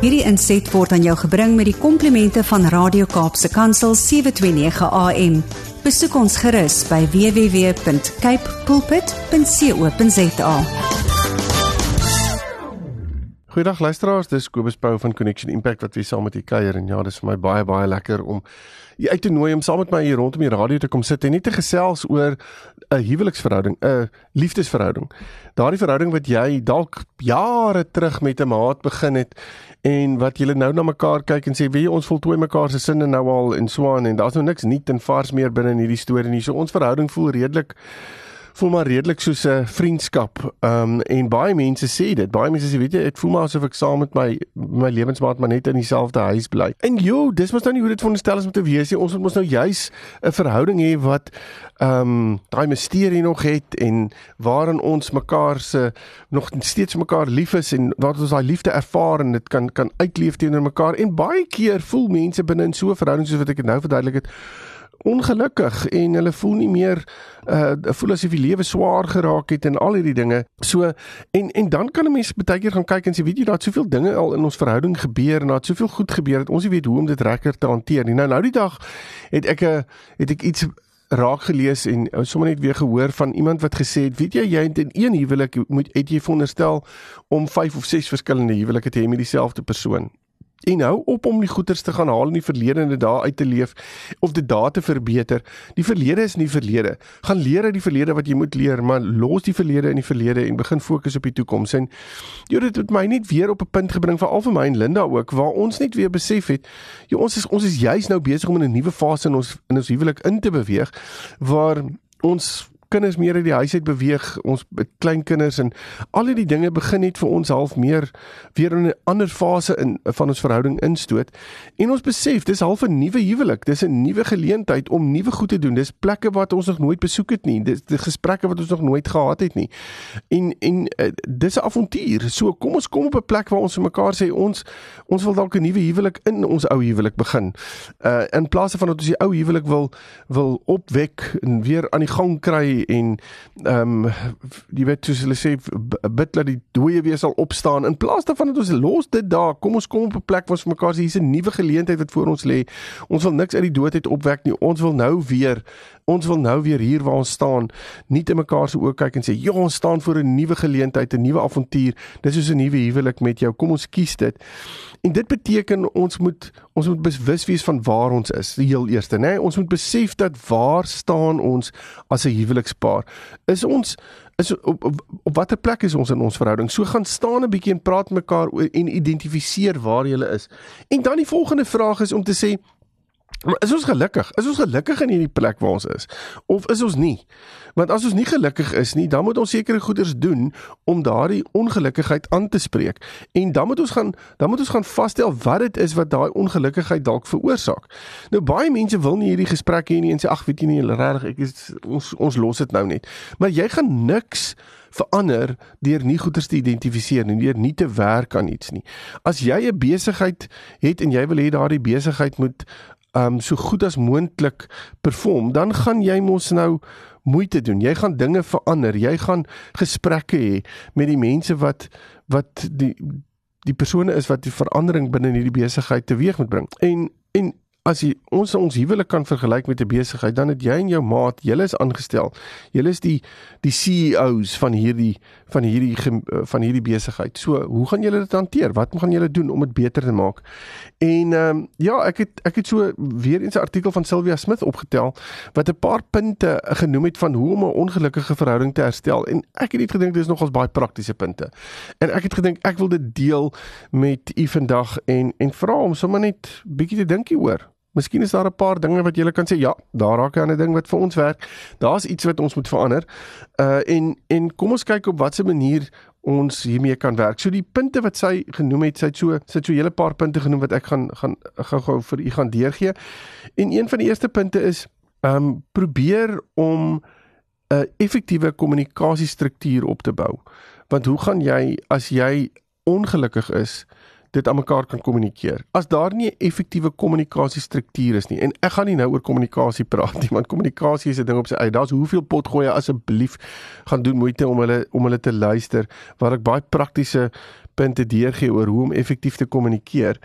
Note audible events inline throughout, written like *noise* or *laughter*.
Hierdie inset word aan jou gebring met die komplimente van Radio Kaapse Kansel 729 AM. Besoek ons gerus by www.cape pulpit.co.za. Goeiedag luisteraars, dis Kobus Pau van Connection Impact wat weer saam met u kuier en ja, dis vir my baie baie lekker om uit te nooi om saam met my hier rondom die radio te kom sit en net te gesels oor 'n huweliksverhouding, 'n liefdesverhouding. Daardie verhouding wat jy dalk jare terug met 'n maat begin het en wat julle nou na mekaar kyk en sê, "Wie ons voltooi mekaar se sinne nou al en swaan en daar's nou niks nuut en vars meer binne in hierdie storie nie." So ons verhouding voel redelik voel maar redelik soos 'n vriendskap. Ehm um, en baie mense sê dit. Baie mense sê weet jy, ek voel maar asof ek saam met my my lewensmaat maar net in dieselfde huis bly. En jo, dis mos nou nie hoe dit veronderstel is om te wees nie. Ons moet mos nou juis 'n verhouding hê wat ehm um, daai misterie nog het en waarin ons mekaar se nog steeds mekaar lief is en waar ons daai liefde ervaar en dit kan kan uitleef teenoor mekaar. En baie keer voel mense binne in so 'n verhouding soos wat ek dit nou verduidelik het ongelukkig en hulle voel nie meer uh voel asof die lewe swaar geraak het en al hierdie dinge. So en en dan kan 'n mens baie keer gaan kyk en sê weet jy daar't soveel dinge al in ons verhouding gebeur en daar't soveel goed gebeur dat ons nie weet hoe om dit regter te hanteer nie. Nou nou die dag het ek 'n uh, het ek iets raak gelees en uh, sommer net weer gehoor van iemand wat gesê het weet jy jy het in een huwelik moet het jy veronderstel om 5 of 6 verskillende huwelike te hê met dieselfde persoon en hou op om die goeders te gaan haal in die verlede en dit daar uit te leef of dit daar te verbeter. Die verlede is nie verlede. Gaan leer uit die verlede wat jy moet leer, maar los die verlede in die verlede en begin fokus op die toekoms. En jy dit het my net weer op 'n punt gebring vir al vir my en Linda ook waar ons net weer besef het, jy ons is ons is juis nou besig om in 'n nuwe fase in ons in ons huwelik in te beweeg waar ons kinders meer uit die huis uit beweeg, ons klein kinders en al hierdie dinge begin net vir ons half meer weer in 'n ander fase in van ons verhouding instoot. En ons besef dis half 'n nuwe huwelik, dis 'n nuwe geleentheid om nuwe goed te doen. Dis plekke wat ons nog nooit besoek het nie. Dis gesprekke wat ons nog nooit gehad het nie. En en uh, dis 'n avontuur. So kom ons kom op 'n plek waar ons vir mekaar sê ons ons wil dalk 'n nuwe huwelik in ons ou huwelik begin. Uh in plaas van dat ons die ou huwelik wil wil opwek en weer aan die gang kry en ehm um, jy weet soos hulle sê bid dat die dooie weer sal opstaan. In plaas daarvan dat ons los dit daar. Kom ons kom op 'n plek waar ons vir mekaar sê hier's 'n nuwe geleentheid wat voor ons lê. Ons wil niks uit die dood uit opwek nie. Ons wil nou weer ons wil nou weer hier waar ons staan nie te mekaar se oë kyk en sê ja ons staan voor 'n nuwe geleentheid 'n nuwe avontuur. Dis soos 'n nuwe huwelik met jou. Kom ons kies dit. En dit beteken ons moet ons moet bewus wees van waar ons is, die heel eerste, nê? Nee? Ons moet besef dat waar staan ons as 'n huwelikspaar? Is ons is op, op, op watter plek is ons in ons verhouding? So gaan staan 'n bietjie en praat mekaar en identifiseer waar jy is. En dan die volgende vraag is om te sê Maar is ons gelukkig? Is ons gelukkig in hierdie plek waar ons is? Of is ons nie? Want as ons nie gelukkig is nie, dan moet ons sekere goeders doen om daardie ongelukkigheid aan te spreek. En dan moet ons gaan dan moet ons gaan vasstel wat dit is wat daai ongelukkigheid dalk veroorsaak. Nou baie mense wil nie hierdie gesprek hê nie en sê ag, weet jy nie, regtig, ek is ons ons los dit nou net. Maar jy gaan niks verander deur nie goeders te identifiseer nie, deur nie te werk aan iets nie. As jy 'n besigheid het en jy wil hê daardie besigheid moet um so goed as moontlik perform, dan gaan jy mos nou moeite doen. Jy gaan dinge verander. Jy gaan gesprekke hê met die mense wat wat die die persone is wat die verandering binne in hierdie besigheid teweeg moet bring. En en as jy ons ons huwelik kan vergelyk met 'n besigheid, dan het jy en jou maat, julle is aangestel. Julle is die die CEOs van hierdie van hierdie van hierdie besigheid. So, hoe gaan julle dit hanteer? Wat gaan julle doen om dit beter te maak? En ehm um, ja, ek het ek het so weer eens 'n artikel van Sylvia Smith opgetel wat 'n paar punte genoem het van hoe om 'n ongelukkige verhouding te herstel. En ek het net gedink dis nogals baie praktiese punte. En ek het gedink ek wil dit deel met u vandag en en vra om sommer net bietjie te dink hieroor. Miskien is daar 'n paar dinge wat jy kan sê, ja, daar raak 'n ander ding wat vir ons werk. Daar's iets wat ons moet verander. Uh en en kom ons kyk op watter manier ons hiermee kan werk. So die punte wat sy genoem het, sy het so sy het so 'n hele paar punte genoem wat ek gaan gaan gou-gou vir u gaan deurgee. En een van die eerste punte is um probeer om 'n effektiewe kommunikasiestruktuur op te bou. Want hoe gaan jy as jy ongelukkig is? Dit aan mekaar kan kommunikeer. As daar nie 'n effektiewe kommunikasiestruktuur is nie en ek gaan nie nou oor kommunikasie praat nie, want kommunikasie is 'n ding op sy eie. Daar's hoeveel potgoeie asseblief gaan doen moeite om hulle om hulle te luister waar ek baie praktiese punte deurgee oor hoe om effektief te kommunikeer.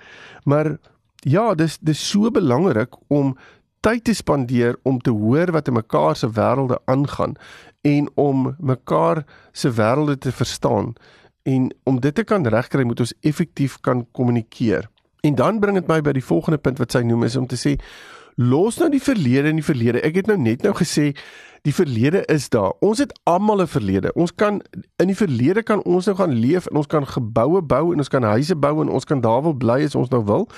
Maar ja, dis dis so belangrik om tyd te spandeer om te hoor wat in mekaar se wêrelde aangaan en om mekaar se wêrelde te verstaan en om dit te kan regkry moet ons effektief kan kommunikeer. En dan bring dit my by die volgende punt wat sy noem is om te sê los nou die verlede in die verlede. Ek het nou net nou gesê die verlede is daar. Ons het almal 'n verlede. Ons kan in die verlede kan ons nou gaan leef en ons kan geboue bou en ons kan huise bou en ons kan daar wil bly as ons nou wil.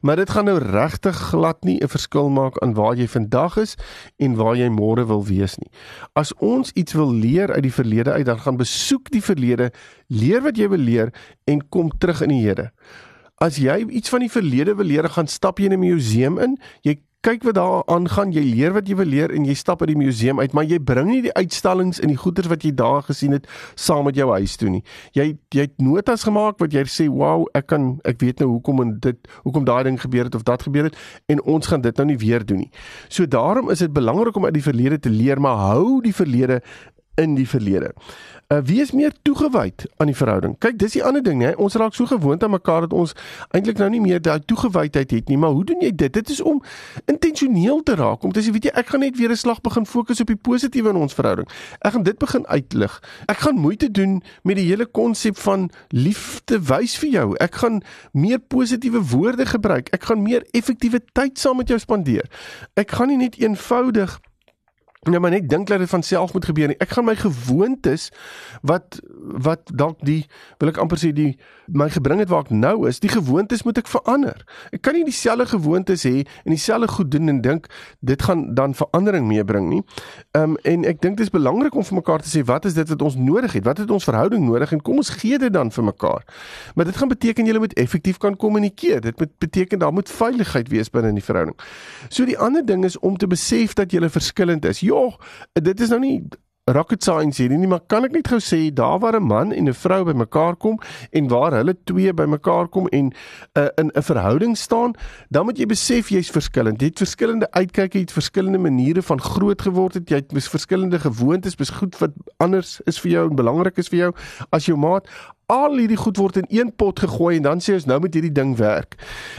Maar dit gaan nou regtig glad nie 'n verskil maak aan waar jy vandag is en waar jy môre wil wees nie. As ons iets wil leer uit die verlede uit, dan gaan besoek die verlede, leer wat jy wil leer en kom terug in die hede. As jy iets van die verlede wil leer, gaan stap jy in 'n museum in. Jy kyk wat daar aangaan, jy leer wat jy wil leer en jy stap uit die museum uit, maar jy bring nie die uitstallings en die goeder wat jy daar gesien het saam met jou huis toe nie. Jy jy het notas gemaak wat jy sê, "Wow, ek kan ek weet nou hoekom en dit hoekom daai ding gebeur het of dat gebeur het en ons gaan dit nou nie weer doen nie." So daarom is dit belangrik om uit die verlede te leer, maar hou die verlede in die verlede. Uh wie is meer toegewyd aan die verhouding? Kyk, dis die ander ding, hè. Ons raak so gewoond aan mekaar dat ons eintlik nou nie meer daai toegewydheid het nie. Maar hoe doen jy dit? Dit is om intentioneel te raak. Om te sê, weet jy, ek gaan net weer 'n slag begin fokus op die positiewe in ons verhouding. Ek gaan dit begin uitlig. Ek gaan moeite doen met die hele konsep van liefde wys vir jou. Ek gaan meer positiewe woorde gebruik. Ek gaan meer effektiewe tyd saam met jou spandeer. Ek gaan nie net eenvoudig Nou maar net dink dat dit van self moet gebeur nie. Ek gaan my gewoontes wat wat dalk die wil ek amper sê die my gebring het waar ek nou is, die gewoontes moet ek verander. Ek kan nie dieselfde gewoontes hê en dieselfde goed doen en dink dit gaan dan verandering meebring nie. Ehm um, en ek dink dit is belangrik om vir mekaar te sê wat is dit wat ons nodig het? Wat het ons verhouding nodig en kom ons gee dit dan vir mekaar. Maar dit gaan beteken jy moet effektief kan kommunikeer. Dit moet beteken daar moet veiligheid wees binne in die verhouding. So die ander ding is om te besef dat jy verskillend is. Jogg, dit is nou nie rocket science hierdie nie, maar kan ek net gou sê daar waar 'n man en 'n vrou bymekaar kom en waar hulle twee bymekaar kom en uh, in 'n verhouding staan, dan moet jy besef jy's verskillend. Jy het verskillende uitkyke, jy het verskillende maniere van groot geword het, jy het verskillende gewoontes, bes goed wat anders is vir jou en belangrik is vir jou as jou maat al hierdie goed word in een pot gegooi en dan sê ons nou moet hierdie ding werk.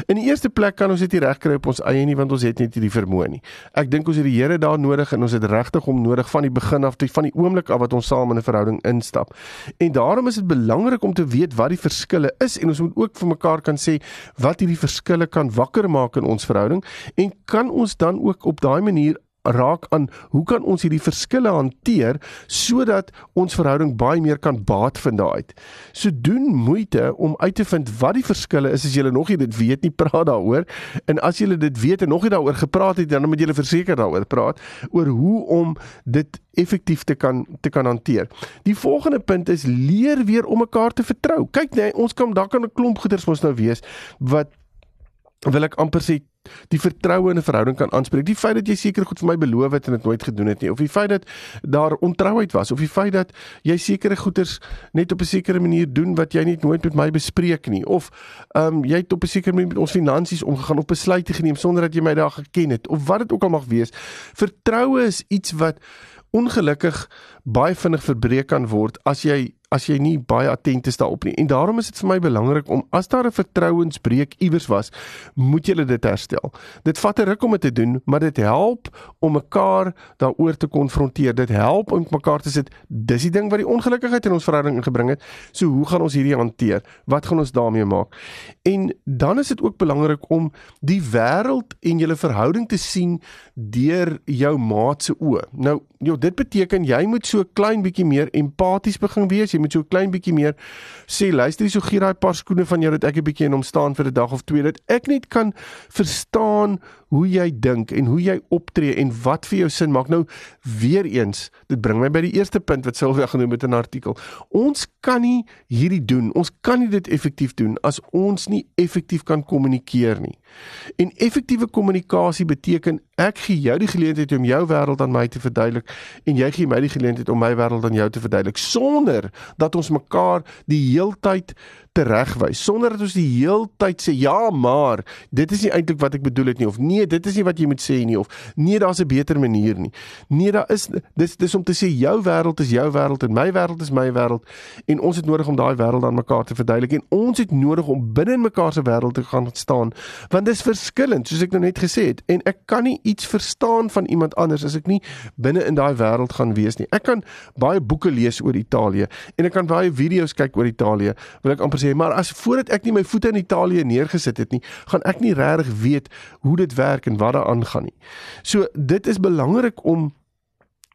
In die eerste plek kan ons dit nie regkry op ons eie nie want ons het net hierdie vermoë nie. Ek dink ons het die Here daar nodig en ons het regtig om nodig van die begin af tot van die oomblik af wat ons saam in 'n verhouding instap. En daarom is dit belangrik om te weet wat die verskille is en ons moet ook vir mekaar kan sê wat hierdie verskille kan wakker maak in ons verhouding en kan ons dan ook op daai manier raak aan hoe kan ons hierdie verskille hanteer sodat ons verhouding baie meer kan baat vind daaruit. So doen moeite om uit te vind wat die verskille is as jy nog nie dit weet nie, *laughs* praat daaroor. En as jy dit weet en nog nie daaroor gepraat het, dan moet jy verseker daaroor praat oor hoe om dit effektief te kan te kan hanteer. Die volgende punt is leer weer om mekaar te vertrou. Kyk nee, ons kan daar kan 'n klomp goeders mos nou wees wat wil ek amper sê die vertroue in 'n verhouding kan aanspreek. Die feit dat jy seker goed vir my beloof het en dit nooit gedoen het nie, of die feit dat daar ontrouheid was, of die feit dat jy sekere goeders net op 'n sekere manier doen wat jy net nooit met my bespreek nie, of ehm um, jy het op 'n sekere manier met ons finansies omgegaan of besluite geneem sonder dat jy my daar geken het, of wat dit ook al mag wees. Vertroue is iets wat ongelukkig baie vinnig verbreek kan word as jy as jy nie baie attent is daarop nie. En daarom is dit vir my belangrik om as daar 'n vertrouensbreuk iewers was, moet jy dit herstel. Dit vat 'n ruk om dit te doen, maar dit help om mekaar daaroor te konfronteer. Dit help om mekaar te sê dis die ding wat die ongelukkigheid in ons verhouding ingebring het. So hoe gaan ons hierdie hanteer? Wat gaan ons daarmee maak? En dan is dit ook belangrik om die wêreld en julle verhouding te sien deur jou maat se oë. Nou, joh, dit beteken jy moet so klein bietjie meer empaties begin wees jy moet so 'n klein bietjie meer sê luister hier so gee daai paar skoene van jou dat ek 'n bietjie in hom staan vir 'n dag of twee dat ek net kan verstaan hoe jy dink en hoe jy optree en wat vir jou sin maak. Nou weer eens, dit bring my by die eerste punt wat Silvia genoem het in 'n artikel. Ons kan nie hierdie doen. Ons kan nie dit effektief doen as ons nie effektief kan kommunikeer nie. En effektiewe kommunikasie beteken ek gee jou die geleentheid om jou wêreld aan my te verduidelik en jy gee my die geleentheid om my wêreld aan jou te verduidelik sonder dat ons mekaar die heeltyd teregwys sonder dat ons die heeltyd sê ja maar dit is nie eintlik wat ek bedoel het nie of nee dit is nie wat jy moet sê nie of nee daar's 'n beter manier nie. Nee daar is dis dis om te sê jou wêreld is jou wêreld en my wêreld is my wêreld en ons het nodig om daai wêreld aan mekaar te verduidelik en ons het nodig om binne in mekaar se wêreld te gaan staan want dis verskillend soos ek nou net gesê het en ek kan nie iets verstaan van iemand anders as ek nie binne in daai wêreld gaan wees nie. Ek kan baie boeke lees oor Italië en ek kan baie video's kyk oor Italië wil ek amper sê, maar as voordat ek nie my voete in Italië neergesit het nie, gaan ek nie regtig weet hoe dit werk en wat daar aangaan nie. So dit is belangrik om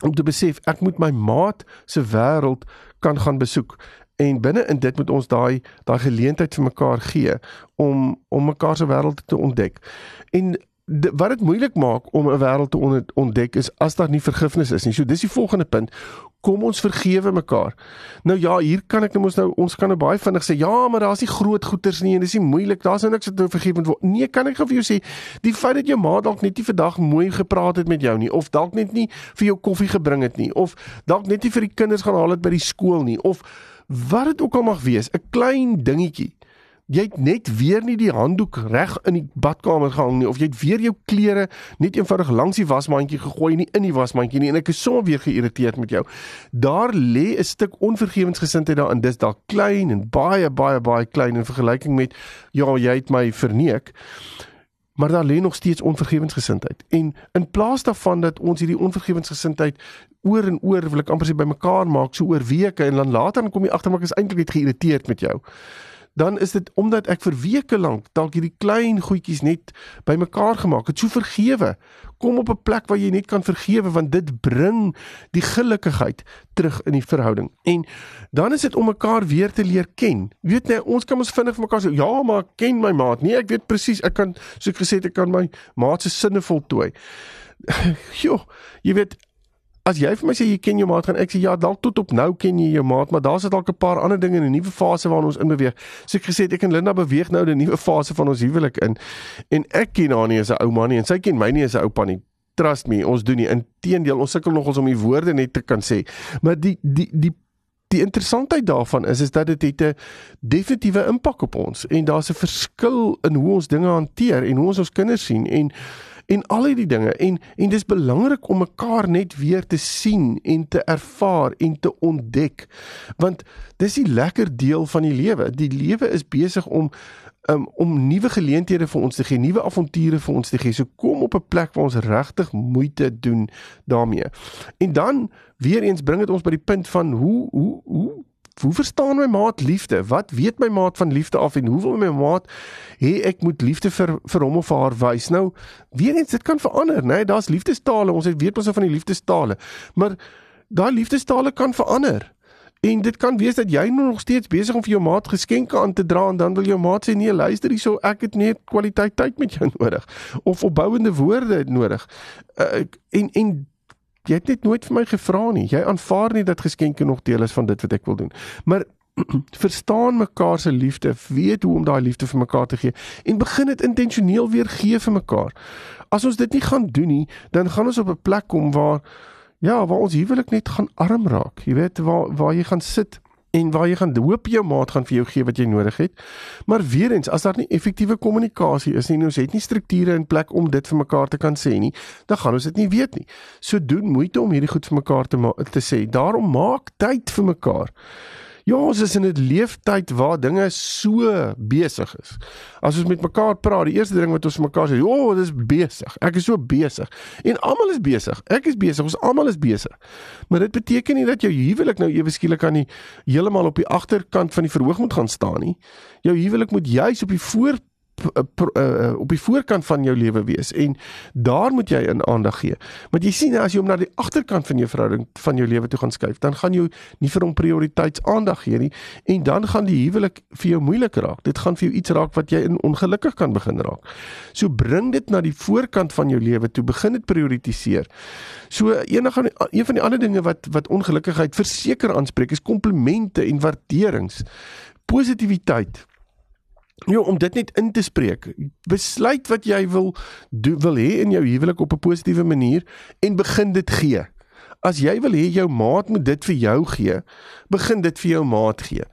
om te besef ek moet my maat se wêreld kan gaan besoek en binne in dit moet ons daai daai geleentheid vir mekaar gee om om mekaar se wêreld te ontdek. En wat dit moeilik maak om 'n wêreld te ontdek is as daar nie vergifnis is nie. So dis die volgende punt. Kom ons vergewe mekaar. Nou ja, hier kan ek net mos nou ons kan nou baie vinnig sê ja, maar daar's nie groot goeters nie en dis nie moeilik. Daar's nou niks wat nou vergewend word. Nee, kan ek gou vir jou sê, die feit dat jou ma dalk net nie vandag mooi gepraat het met jou nie of dalk net nie vir jou koffie gebring het nie of dalk net nie vir die kinders gaan haal het by die skool nie of wat dit ook al mag wees, 'n klein dingetjie jy het net weer nie die handdoek reg in die badkamer gehang nie of jy het weer jou klere net eenvoudig langs die wasmandjie gegooi nie in die wasmandjie nie en ek is so weer geïrriteerd met jou. Daar lê 'n stuk onvergewensgesindheid daarin. Dis dalk klein en baie baie baie klein in vergelyking met ja, jy het my verneek. Maar daar lê nog steeds onvergewensgesindheid. En in plaas daarvan dat ons hierdie onvergewensgesindheid oor en oor wil ek amper sê bymekaar maak so oor weke en dan later dan kom jy agter maar ek is eintlik net geïrriteerd met jou dan is dit omdat ek vir weke lank dalk hierdie klein goedjies net bymekaar gemaak het. So vergewe. Kom op 'n plek waar jy net kan vergewe want dit bring die gelukkigheid terug in die verhouding. En dan is dit om mekaar weer te leer ken. Weet jy, ons kan ons vinnig vir mekaar sê, "Ja, maar ken my maat." Nee, ek weet presies, ek kan soos ek gesê het, ek kan my maat se sinne voltooi. *laughs* Jo, jy weet As jy vir my sê jy ken jou maat, gaan ek sê ja, dalk tot op nou ken jy jou maat, maar daar's dalk 'n paar ander dinge in 'n nuwe fase waarin ons inbeweeg. So ek gesê ek en Linda beweeg nou in 'n nuwe fase van ons huwelik in. En ek ken haar nie as 'n ouma nie en sy ken my nie as 'n oupa nie. Trust me, ons doen nie. Inteendeel, ons sukkel nogals om die woorde net te kan sê. Maar die die die Die interessantheid daarvan is is dat dit het 'n definitiewe impak op ons en daar's 'n verskil in hoe ons dinge hanteer en hoe ons ons kinders sien en en al hierdie dinge. En en dis belangrik om mekaar net weer te sien en te ervaar en te ontdek want dis die lekker deel van die lewe. Die lewe is besig om um, om nuwe geleenthede vir ons te gee nuwe avonture vir ons te gee. So kom op 'n plek waar ons regtig moeite doen daarmee. En dan weer eens bring dit ons by die punt van hoe hoe hoe Hoe verstaan my maat liefde? Wat weet my maat van liefde af en hoe wil my maat hê ek moet liefde vir vir hom of haar wys? Nou, weer eens dit kan verander, né? Nee, Daar's liefdestale. Ons weet ons van die liefdestale. Maar daai liefdestale kan verander. En dit kan wees dat jy nog steeds besig om vir jou maat geskenke aan te dra en dan wil jou maat sê nee, luister hierso, ek het net kwaliteit tyd met jou *laughs* nodig of opbouende woorde nodig. Uh, en en jy het net nooit vir my gevra nie. Jy aanvaar nie dat geskenke nog deel is van dit wat ek wil doen. Maar *clears throat* verstaan mekaar se liefde, weet hoe om daai liefde vir mekaar te gee en begin dit intentioneel weer gee vir mekaar. As ons dit nie gaan doen nie, dan gaan ons op 'n plek kom waar ja, waar ons huwelik net gaan arm raak. Jy weet waar waar jy gaan sit en waar jy gaan hoop jou maat gaan vir jou gee wat jy nodig het. Maar weer eens, as daar nie effektiewe kommunikasie is nie, ons het nie strukture in plek om dit vir mekaar te kan sê nie, dan gaan ons dit nie weet nie. So doen moeite om hierdie goed vir mekaar te te sê. Daarom maak tyd vir mekaar. Ja, ons is in 'n leeftyd waar dinge so besig is. As ons met mekaar praat, die eerste ding wat ons mekaar sê, "O, oh, dit is besig. Ek is so besig." En almal is besig. Ek is besig. Ons almal is besig. Maar dit beteken nie dat jou huwelik nou ewe skielik aan die heeltemal op die agterkant van die verhoog moet gaan staan nie. Jou huwelik moet juis op die voor uh, op die voorkant van jou lewe wees en daar moet jy in aandag gee. Want jy sien as jy hom na die agterkant van jou verhouding van jou lewe toe gaan skuif, dan gaan jy nie vir hom prioriteits aandag gee nie en dan gaan die huwelik vir jou moeilik raak. Dit gaan vir jou iets raak wat jy in ongelukkig kan begin raak. So bring dit na die voorkant van jou lewe toe, begin dit prioritiseer. So enige een van die ander dinge wat wat ongelukkigheid verseker aanspreek is komplimente en waarderings. Positiwiteit Ja, om dit net in te spreek. Besluit wat jy wil do, wil hê in jou huwelik op 'n positiewe manier en begin dit gee. As jy wil hê jou maat moet dit vir jou gee, begin dit vir jou maat gee.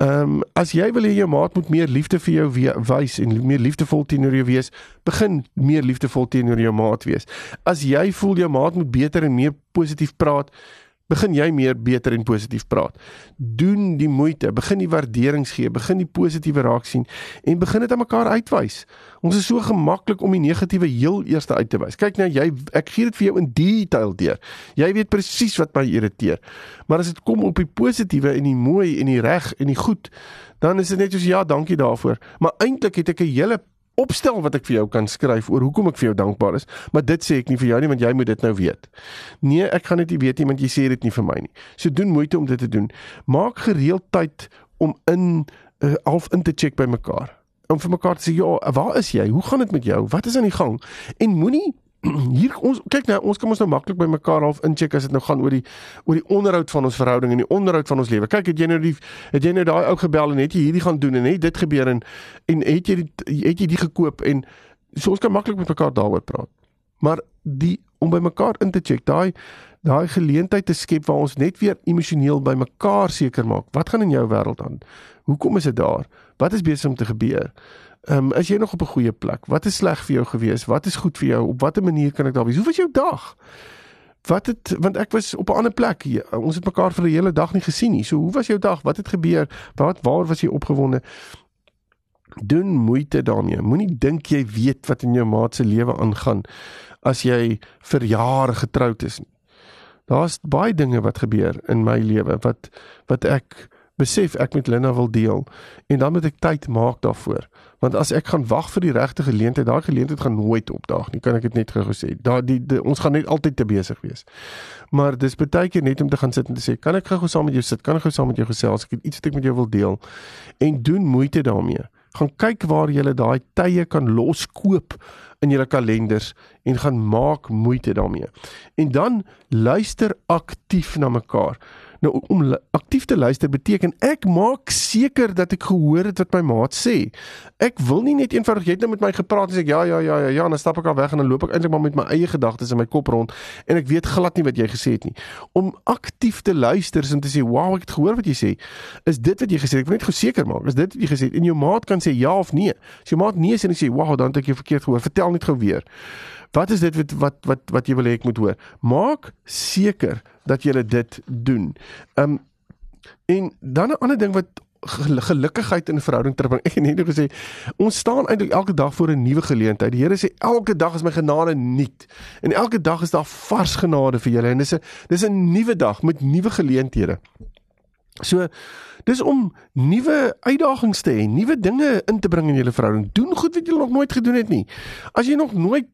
Ehm um, as jy wil hê jou maat moet meer liefde vir jou wys en meer liefdevol teenoor jou wees, begin meer liefdevol teenoor jou maat wees. As jy voel jou maat moet beter en meer positief praat, begin jy meer beter en positief praat. Doen die moeite, begin die waarderings gee, begin die positiewe raak sien en begin dit aan mekaar uitwys. Ons is so gemaklik om die negatiewe heel eers uit te wys. Kyk nou jy ek gee dit vir jou in detail deur. Jy weet presies wat my irriteer. Maar as dit kom op die positiewe en die mooi en die reg en die goed, dan is dit net soos ja, dankie daarvoor. Maar eintlik het ek 'n hele opstel wat ek vir jou kan skryf oor hoekom ek vir jou dankbaar is, maar dit sê ek nie vir jou nie want jy moet dit nou weet. Nee, ek gaan dit nie weet nie want jy sê dit nie vir my nie. So doen moeite om dit te doen. Maak gereeld tyd om in uh, half in te check by mekaar. Om vir mekaar te sê, "Ja, waar is jy? Hoe gaan dit met jou? Wat is aan die gang?" En moenie *clears throat* hier ons kyk nou ons kan ons nou maklik by mekaar half incheck as dit nou gaan oor die oor die onderhoud van ons verhouding en die onderhoud van ons lewe. Kyk, het jy nou die het jy nou daai ou gebel en het jy hierdie gaan doen en het dit gebeur en en het jy die het jy die gekoop en so ons kan maklik met mekaar daaroor praat. Maar die om by mekaar in te check, daai daai geleentheid te skep waar ons net weer emosioneel by mekaar seker maak. Wat gaan in jou wêreld aan? Hoekom is dit daar? Wat is besig om te gebeur? Ehm um, is jy nog op 'n goeie plek? Wat is sleg vir jou gewees? Wat is goed vir jou? Op watter manier kan ek daar wees? Hoe was jou dag? Wat het want ek was op 'n ander plek hier. Ons het mekaar vir 'n hele dag nie gesien nie. So hoe was jou dag? Wat het gebeur? Wat waar was jy opgewonde? Doen moeite daarmee. Moenie dink jy weet wat in jou maat se lewe aangaan as jy vir jare getroud is nie. Daar's baie dinge wat gebeur in my lewe wat wat ek besef ek met Linda wil deel en dan moet ek tyd maak daarvoor. Want as ek gaan wag vir die regte geleentheid daai geleentheid gaan nooit opdaag nie kan ek dit net gou sê. Daar die, die ons gaan net altyd te besig wees. Maar dis baie keer net om te gaan sit en te sê kan ek gou saam met jou sit? Kan ek gou saam met jou gesels? Ek het iets wat ek met jou wil deel. En doen moeite daarmee. Gaan kyk waar jy daai tye kan loskoop in julle kalenders en gaan maak moeite daarmee en dan luister aktief na mekaar Nou om aktief te luister beteken ek maak seker dat ek gehoor het wat my maat sê. Ek wil nie net eenvoudig jy het nou met my gepraat en sê ja ja ja ja ja en dan stap ek al weg en dan loop ek eintlik maar met my eie gedagtes in my kop rond en ek weet glad nie wat jy gesê het nie. Om aktief te luister is om te sê wow ek het gehoor wat jy sê. Is dit wat jy gesê het? Ek wil net geseker maak. Is dit wat jy gesê het? En jou maat kan sê ja of nee. As jou maat nee sê en sê wow dan het ek jou verkeerd gehoor. Vertel net gou weer. Wat is dit wat wat wat wat jy wil hê ek moet hoor? Maak seker dat jy dit doen. Um en dan 'n ander ding wat gelukkigheid in verhouding terbring. Ek het net nou gesê ons staan eintlik elke dag voor 'n nuwe geleentheid. Die Here sê elke dag is my genade nuut. En elke dag is daar vars genade vir julle en dis 'n dis 'n nuwe dag met nuwe geleenthede. So dis om nuwe uitdagings te hê, nuwe dinge in te bring in julle verhouding. Doen goed wat jy nog nooit gedoen het nie. As jy nog nooit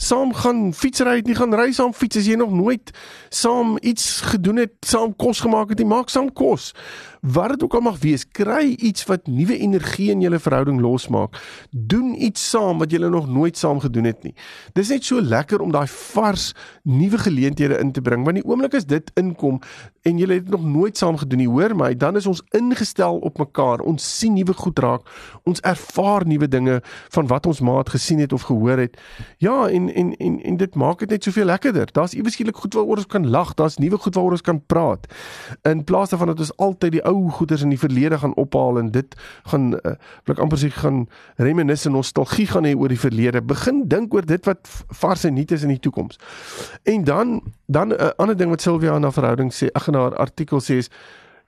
saam gaan fietsry het nie gaan ry saam fiets as jy nog nooit saam iets gedoen het saam kos gemaak het nie maak saam kos wat dit ook al mag wees, kry iets wat nuwe energie in julle verhouding losmaak. Doen iets saam wat julle nog nooit saam gedoen het nie. Dis net so lekker om daai vars nuwe geleenthede in te bring. Want die oomblik as dit inkom en julle het nog nooit saam gedoen nie, hoor my, dan is ons ingestel op mekaar. Ons sien nuwe goed raak. Ons ervaar nuwe dinge van wat ons maat gesien het of gehoor het. Ja, en en en en dit maak dit net soveel lekkerder. Daar's iewes skielik goed waaroor ons kan lag. Daar's nuwe goed waaroor ons kan praat. In plaas daarvan dat ons altyd die ou goeders in die verlede gaan ophaal en dit gaan uh, wil ek amper sê gaan reminis en nostalgie gaan hê oor die verlede. Begin dink oor dit wat vars en nuut is in die toekoms. En dan dan 'n uh, ander ding wat Sylvia in haar verhouding sê, ag in haar artikel sê is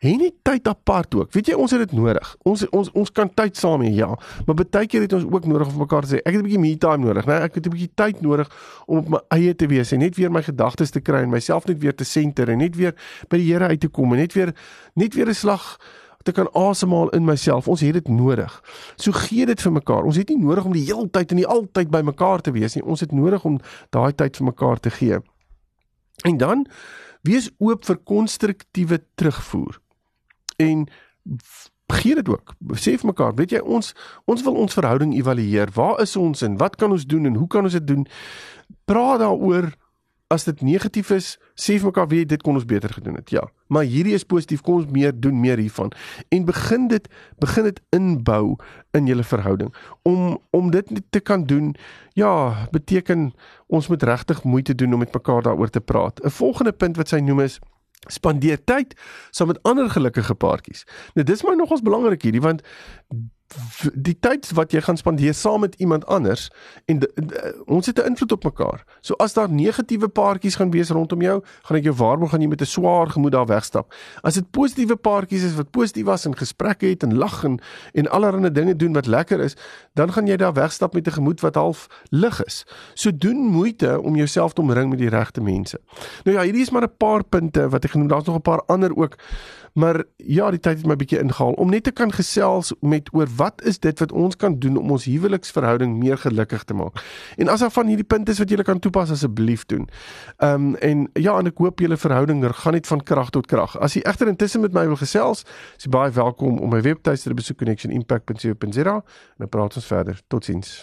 Hê net tyd apart ook. Weet jy, ons het dit nodig. Ons ons ons kan tyd saam hê, ja, maar baie keer het ons ook nodig om mekaar te sê, ek het 'n bietjie me time nodig, né? Ek het 'n bietjie tyd nodig om op my eie te wees en net weer my gedagtes te kry en myself net weer te senter en net weer by die Here uit te kom en net weer net weer 'n slag te kan asemhaal in myself. Ons het dit nodig. So gee dit vir mekaar. Ons het nie nodig om die hele tyd en die altyd by mekaar te wees nie. Ons het nodig om daai tyd vir mekaar te gee. En dan wees oop vir konstruktiewe terugvoer en gee dit ook. Sê vir mekaar, weet jy ons ons wil ons verhouding evalueer. Waar is ons en wat kan ons doen en hoe kan ons dit doen? Praat daaroor as dit negatief is, sê vir mekaar weet dit kon ons beter gedoen het. Ja, maar hierdie is positief, kom ons meer doen meer hiervan en begin dit begin dit inbou in julle verhouding. Om om dit te kan doen, ja, beteken ons moet regtig moeite doen om met mekaar daaroor te praat. 'n Volgende punt wat sy noem is spandeer tyd saam met ander gelukkige paartjies. Nou dis my nogals belangrik hierdie want die tyd wat jy gaan spandeer saam met iemand anders en de, de, ons het 'n invloed op mekaar. So as daar negatiewe paartjies gaan wees rondom jou, gaan ek jou waarborg gaan jy met 'n swaar gemoed daar wegstap. As dit positiewe paartjies is wat positief was en gesprekke het en lag en en allerlei dinge doen wat lekker is, dan gaan jy daar wegstap met 'n gemoed wat half lig is. So doen moeite om jouself te omring met die regte mense. Nou ja, hierdie is maar 'n paar punte wat ek genoem, daar's nog 'n paar ander ook. Maar ja, die tyd het my bietjie ingehaal om net te kan gesels met oor wat is dit wat ons kan doen om ons huweliksverhouding meer gelukkig te maak. En as daar van hierdie punte is wat jy kan toepas asseblief doen. Ehm um, en ja, en ek hoop julle verhouding gaan net van krag tot krag. As jy egter intussen met my wil gesels, is jy baie welkom om my webtuiste te besoek connectionimpact.co.za en dan praat ons verder. Totsiens.